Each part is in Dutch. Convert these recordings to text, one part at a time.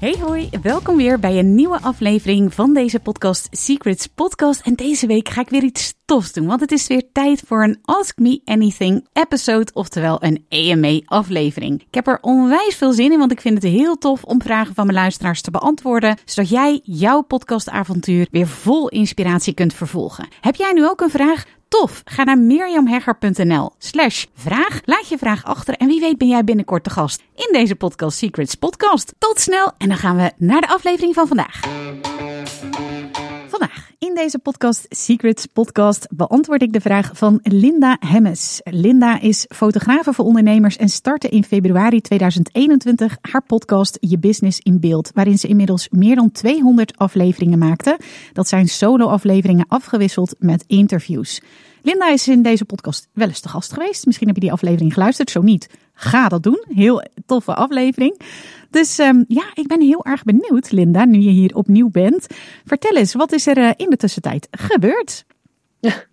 Hey hoi, welkom weer bij een nieuwe aflevering van deze podcast Secrets Podcast. En deze week ga ik weer iets tofs doen, want het is weer tijd voor een Ask Me Anything episode, oftewel een AMA aflevering. Ik heb er onwijs veel zin in, want ik vind het heel tof om vragen van mijn luisteraars te beantwoorden, zodat jij jouw podcastavontuur weer vol inspiratie kunt vervolgen. Heb jij nu ook een vraag? Tof! Ga naar mirjamhegger.nl slash vraag. Laat je vraag achter en wie weet ben jij binnenkort de gast in deze Podcast Secrets podcast. Tot snel en dan gaan we naar de aflevering van vandaag. In deze podcast Secrets podcast beantwoord ik de vraag van Linda Hemmes. Linda is fotografe voor ondernemers en startte in februari 2021 haar podcast Je Business in Beeld, waarin ze inmiddels meer dan 200 afleveringen maakte. Dat zijn solo-afleveringen afgewisseld met interviews. Linda is in deze podcast wel eens te gast geweest. Misschien heb je die aflevering geluisterd. Zo niet, ga dat doen. Heel toffe aflevering. Dus um, ja, ik ben heel erg benieuwd, Linda, nu je hier opnieuw bent. Vertel eens, wat is er uh, in de tussentijd gebeurd?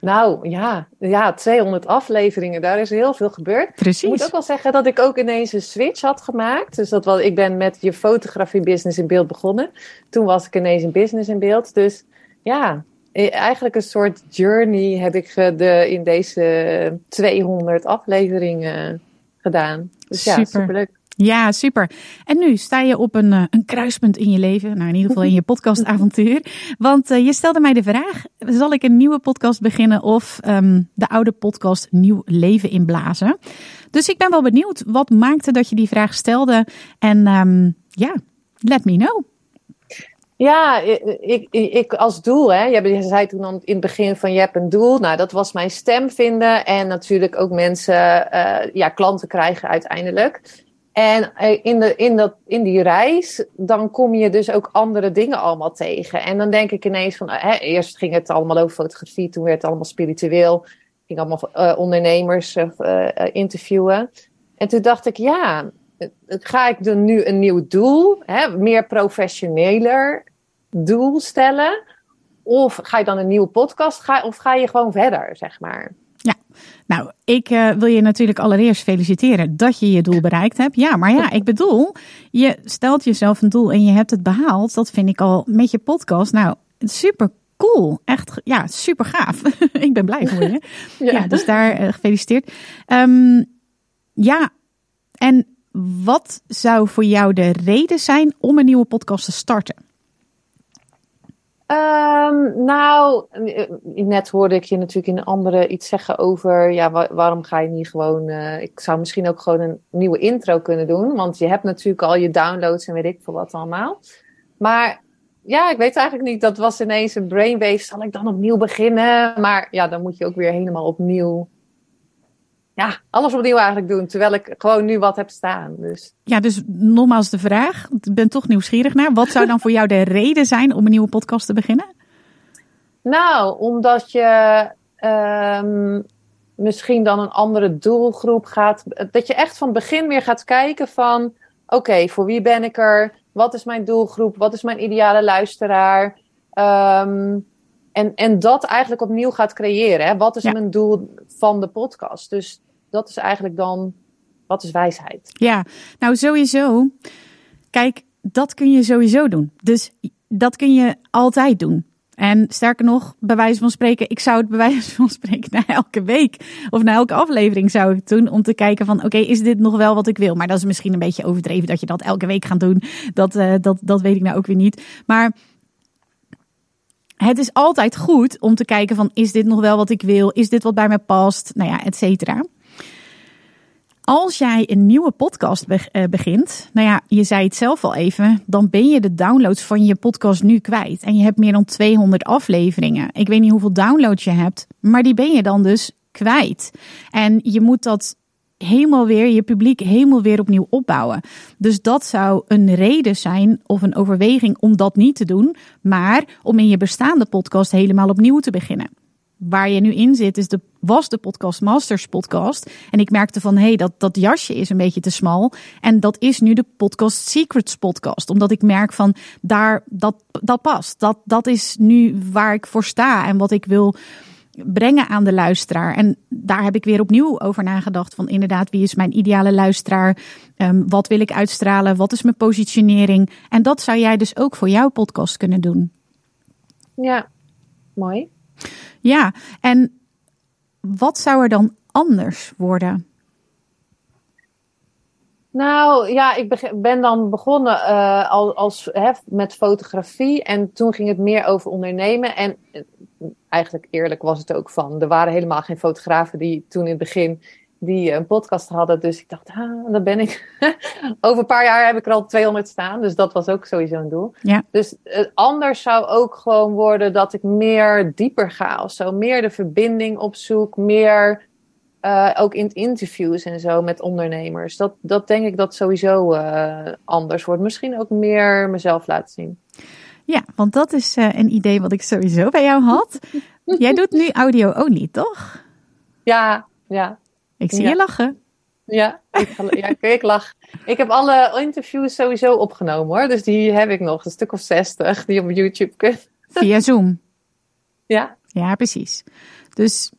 Nou ja, ja, 200 afleveringen, daar is heel veel gebeurd. Precies. Ik moet ook wel zeggen dat ik ook ineens een switch had gemaakt. Dus dat was, ik ben met je fotografie business in beeld begonnen. Toen was ik ineens een business in beeld. Dus ja, eigenlijk een soort journey heb ik de, in deze 200 afleveringen gedaan. Dus Super. ja, superleuk. Ja, super. En nu sta je op een, een kruispunt in je leven, nou in ieder geval in je podcastavontuur. Want uh, je stelde mij de vraag, zal ik een nieuwe podcast beginnen of um, de oude podcast nieuw leven inblazen? Dus ik ben wel benieuwd, wat maakte dat je die vraag stelde? En um, ja, let me know. Ja, ik, ik, als doel, hè. Je zei toen in het begin van je hebt een doel. Nou, dat was mijn stem vinden en natuurlijk ook mensen, uh, ja, klanten krijgen uiteindelijk. En in, de, in, dat, in die reis, dan kom je dus ook andere dingen allemaal tegen. En dan denk ik ineens van, hè, eerst ging het allemaal over fotografie, toen werd het allemaal spiritueel. Ging allemaal uh, ondernemers interviewen. En toen dacht ik, ja, ga ik dan nu een nieuw doel, hè, meer professioneler doel stellen? Of ga je dan een nieuwe podcast, ga, of ga je gewoon verder, zeg maar? Ja, nou, ik uh, wil je natuurlijk allereerst feliciteren dat je je doel bereikt hebt. Ja, maar ja, ik bedoel, je stelt jezelf een doel en je hebt het behaald. Dat vind ik al met je podcast. Nou, super cool. Echt, ja, super gaaf. ik ben blij voor je. ja. ja. dus daar uh, gefeliciteerd. Um, ja, en wat zou voor jou de reden zijn om een nieuwe podcast te starten? Um, nou, net hoorde ik je natuurlijk in een andere iets zeggen over, ja, wa waarom ga je niet gewoon, uh, ik zou misschien ook gewoon een nieuwe intro kunnen doen, want je hebt natuurlijk al je downloads en weet ik veel wat allemaal. Maar ja, ik weet eigenlijk niet, dat was ineens een brainwave, zal ik dan opnieuw beginnen? Maar ja, dan moet je ook weer helemaal opnieuw ja, alles opnieuw eigenlijk doen. Terwijl ik gewoon nu wat heb staan. Dus. Ja, dus nogmaals de vraag. Ik ben toch nieuwsgierig naar. Wat zou dan voor jou de reden zijn om een nieuwe podcast te beginnen? Nou, omdat je um, misschien dan een andere doelgroep gaat. Dat je echt van het begin weer gaat kijken van. Oké, okay, voor wie ben ik er? Wat is mijn doelgroep? Wat is mijn ideale luisteraar? Um, en, en dat eigenlijk opnieuw gaat creëren. Hè? Wat is ja. mijn doel van de podcast? Dus dat is eigenlijk dan, wat is wijsheid? Ja, nou sowieso. Kijk, dat kun je sowieso doen. Dus dat kun je altijd doen. En sterker nog, bij wijze van spreken, ik zou het bij wijze van spreken na elke week of na elke aflevering zou ik doen om te kijken van oké, is dit nog wel wat ik wil? Maar dat is misschien een beetje overdreven dat je dat elke week gaat doen. Dat, uh, dat, dat weet ik nou ook weer niet. Maar het is altijd goed om te kijken van is dit nog wel wat ik wil? Is dit wat bij mij past? Nou ja, et cetera. Als jij een nieuwe podcast begint, nou ja, je zei het zelf al even, dan ben je de downloads van je podcast nu kwijt. En je hebt meer dan 200 afleveringen. Ik weet niet hoeveel downloads je hebt, maar die ben je dan dus kwijt. En je moet dat helemaal weer je publiek helemaal weer opnieuw opbouwen. Dus dat zou een reden zijn of een overweging om dat niet te doen, maar om in je bestaande podcast helemaal opnieuw te beginnen. Waar je nu in zit, is de, was de Podcast Masters podcast. En ik merkte van, hé, hey, dat, dat jasje is een beetje te smal. En dat is nu de Podcast Secrets podcast. Omdat ik merk van, daar, dat, dat past. Dat, dat is nu waar ik voor sta en wat ik wil brengen aan de luisteraar. En daar heb ik weer opnieuw over nagedacht. Van inderdaad, wie is mijn ideale luisteraar? Um, wat wil ik uitstralen? Wat is mijn positionering? En dat zou jij dus ook voor jouw podcast kunnen doen. Ja, mooi. Ja, en wat zou er dan anders worden? Nou ja, ik ben dan begonnen uh, als, als, hè, met fotografie en toen ging het meer over ondernemen. En eigenlijk eerlijk was het ook van, er waren helemaal geen fotografen die toen in het begin die een podcast hadden. Dus ik dacht, ah, daar ben ik. Over een paar jaar heb ik er al 200 staan. Dus dat was ook sowieso een doel. Ja. Dus uh, anders zou ook gewoon worden dat ik meer dieper ga of zo. Meer de verbinding opzoek. Meer uh, ook in interviews en zo met ondernemers. Dat, dat denk ik dat sowieso uh, anders wordt. Misschien ook meer mezelf laten zien. Ja, want dat is een idee wat ik sowieso bij jou had. Jij doet nu audio only, toch? Ja, ja. Ik zie je lachen. Ja ik, ja, ik lach. Ik heb alle interviews sowieso opgenomen hoor. Dus die heb ik nog. Een stuk of zestig die op YouTube kunnen. Via Zoom? Ja. Ja, precies. Dus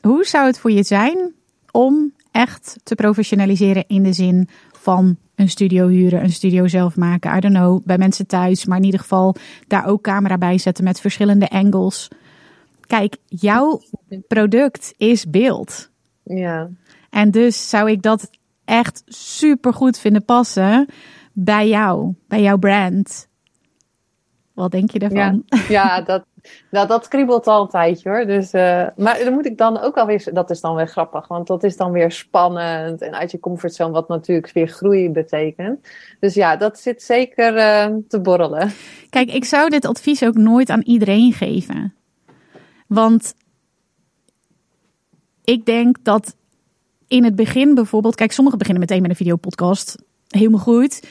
hoe zou het voor je zijn om echt te professionaliseren in de zin van een studio huren, een studio zelf maken, I don't know, bij mensen thuis, maar in ieder geval daar ook camera bij zetten met verschillende angles. Kijk, jouw product is beeld. Ja. En dus zou ik dat echt super goed vinden passen bij jou, bij jouw brand. Wat denk je daarvan? Ja, ja dat, dat, dat kriebelt altijd hoor. Dus, uh, maar dan moet ik dan ook alweer, dat is dan weer grappig, want dat is dan weer spannend en uit je comfortzone, wat natuurlijk weer groei betekent. Dus ja, dat zit zeker uh, te borrelen. Kijk, ik zou dit advies ook nooit aan iedereen geven. Want ik denk dat in het begin bijvoorbeeld, kijk, sommigen beginnen meteen met een videopodcast. Helemaal goed.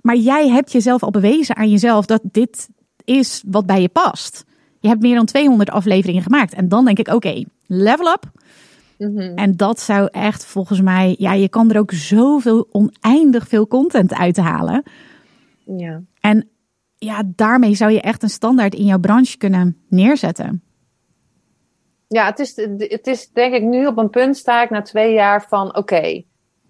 Maar jij hebt jezelf al bewezen aan jezelf dat dit is wat bij je past. Je hebt meer dan 200 afleveringen gemaakt. En dan denk ik, oké, level up. Mm -hmm. En dat zou echt volgens mij, ja, je kan er ook zoveel oneindig veel content uithalen. Ja. En ja, daarmee zou je echt een standaard in jouw branche kunnen neerzetten. Ja, het is, het is denk ik nu op een punt sta ik na twee jaar van oké, okay,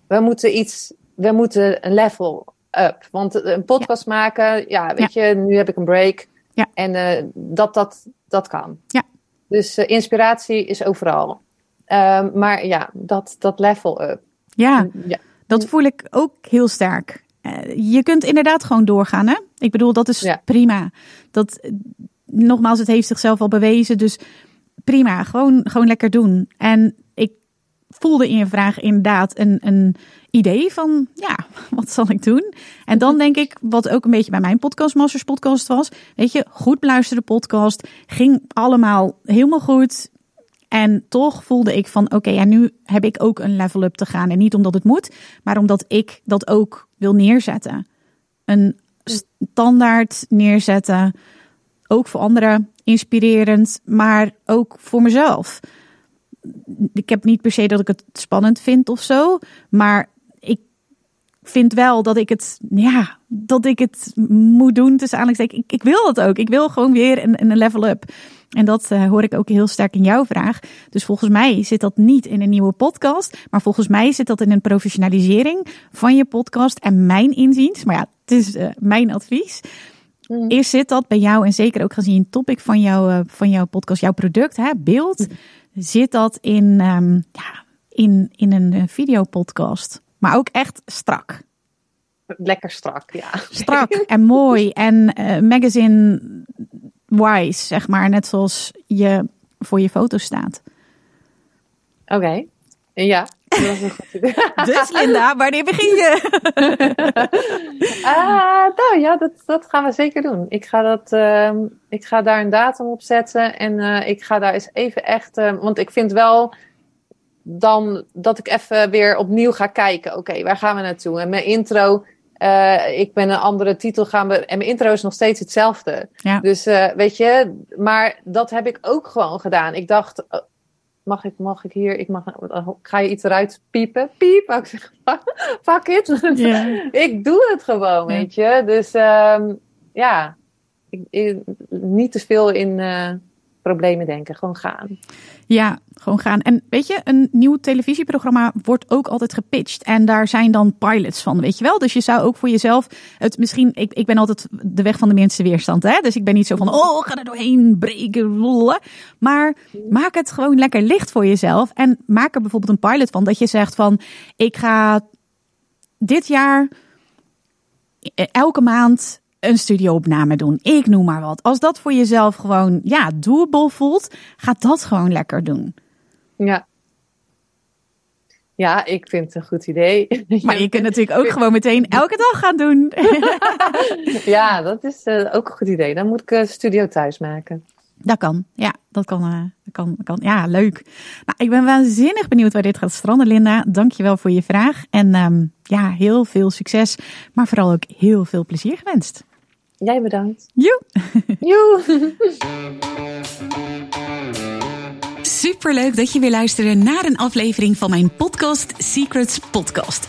we moeten iets, we moeten een level up. Want een podcast ja. maken, ja, weet ja. je, nu heb ik een break. Ja. En uh, dat, dat, dat kan. Ja. Dus uh, inspiratie is overal. Uh, maar ja, dat, dat level up. Ja, ja, dat voel ik ook heel sterk. Eh, je kunt inderdaad gewoon doorgaan, hè? Ik bedoel, dat is prima. Dat, nogmaals, het heeft zichzelf al bewezen. Dus prima, gewoon, gewoon lekker doen. En ik voelde in je vraag inderdaad een, een idee van, ja, wat zal ik doen? En dan denk ik, wat ook een beetje bij mijn podcast, Masters podcast was, weet je, goed beluisterde podcast, ging allemaal helemaal goed. En toch voelde ik van, oké, okay, ja, nu heb ik ook een level up te gaan. En niet omdat het moet, maar omdat ik dat ook wil neerzetten. Een standaard neerzetten, ook voor anderen inspirerend, maar ook voor mezelf. Ik heb niet per se dat ik het spannend vind of zo, maar ik vind wel dat ik het, ja, dat ik het moet doen. Tussen aanhalingstekens, ik, ik wil het ook. Ik wil gewoon weer een, een level up. En dat uh, hoor ik ook heel sterk in jouw vraag. Dus volgens mij zit dat niet in een nieuwe podcast, maar volgens mij zit dat in een professionalisering van je podcast. En mijn inziens, maar ja, het is uh, mijn advies. Mm. Eerst zit dat bij jou en zeker ook gezien het topic van, jou, uh, van jouw podcast, jouw product, hè, beeld, mm. zit dat in, um, ja, in, in een videopodcast. Maar ook echt strak. Lekker strak, ja. Strak en mooi en uh, magazine wise, zeg maar. Net zoals je voor je foto staat. Oké, okay. ja. Dus Linda, wanneer begin je? ah, nou ja, dat, dat gaan we zeker doen. Ik ga, dat, uh, ik ga daar een datum op zetten. En uh, ik ga daar eens even echt... Uh, want ik vind wel dan dat ik even weer opnieuw ga kijken. Oké, waar gaan we naartoe? En mijn intro, uh, ik ben een andere titel gaan. We, en mijn intro is nog steeds hetzelfde. Ja. Dus uh, weet je, maar dat heb ik ook gewoon gedaan. Ik dacht, mag ik, mag ik hier, ik mag, ga je iets eruit piepen? Piep, ik zeg, fuck it. Ik doe het gewoon, weet je. Dus um, ja, ik, ik, niet te veel in problemen denken, gewoon gaan. Ja, gewoon gaan. En weet je, een nieuw televisieprogramma wordt ook altijd gepitcht. En daar zijn dan pilots van, weet je wel. Dus je zou ook voor jezelf het misschien... Ik, ik ben altijd de weg van de minste weerstand, hè. Dus ik ben niet zo van, oh, ga er doorheen breken. Maar maak het gewoon lekker licht voor jezelf. En maak er bijvoorbeeld een pilot van. Dat je zegt van, ik ga dit jaar elke maand een studioopname doen. Ik noem maar wat. Als dat voor jezelf gewoon ja, doable voelt, ga dat gewoon lekker doen. Ja. Ja, ik vind het een goed idee. Maar je kunt natuurlijk ook gewoon meteen elke dag gaan doen. ja, dat is uh, ook een goed idee. Dan moet ik een studio thuis maken. Dat kan, ja, dat kan, uh, dat kan, dat kan. Ja, leuk. Nou, ik ben waanzinnig benieuwd waar dit gaat stranden, Linda. Dankjewel voor je vraag. En um, ja, heel veel succes, maar vooral ook heel veel plezier gewenst. Jij bedankt. Joe. Joe. Superleuk dat je weer luisterde naar een aflevering van mijn podcast Secrets Podcast.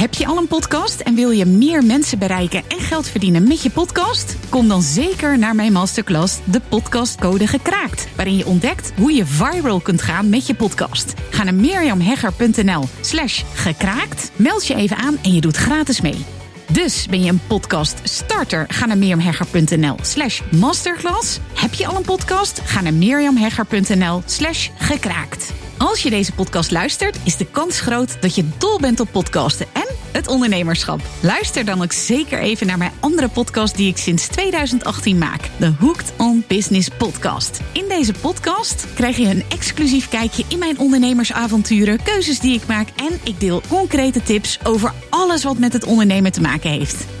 Heb je al een podcast en wil je meer mensen bereiken en geld verdienen met je podcast? Kom dan zeker naar mijn masterclass De Podcastcode Gekraakt, waarin je ontdekt hoe je viral kunt gaan met je podcast. Ga naar mirjamhegger.nl slash gekraakt, meld je even aan en je doet gratis mee. Dus ben je een podcast starter? Ga naar mirjamhegger.nl slash masterclass. Heb je al een podcast? Ga naar mirjamhegger.nl slash gekraakt. Als je deze podcast luistert, is de kans groot dat je dol bent op podcasten en het ondernemerschap. Luister dan ook zeker even naar mijn andere podcast die ik sinds 2018 maak. De Hooked on Business Podcast. In deze podcast krijg je een exclusief kijkje in mijn ondernemersavonturen, keuzes die ik maak en ik deel concrete tips over alles wat met het ondernemen te maken heeft.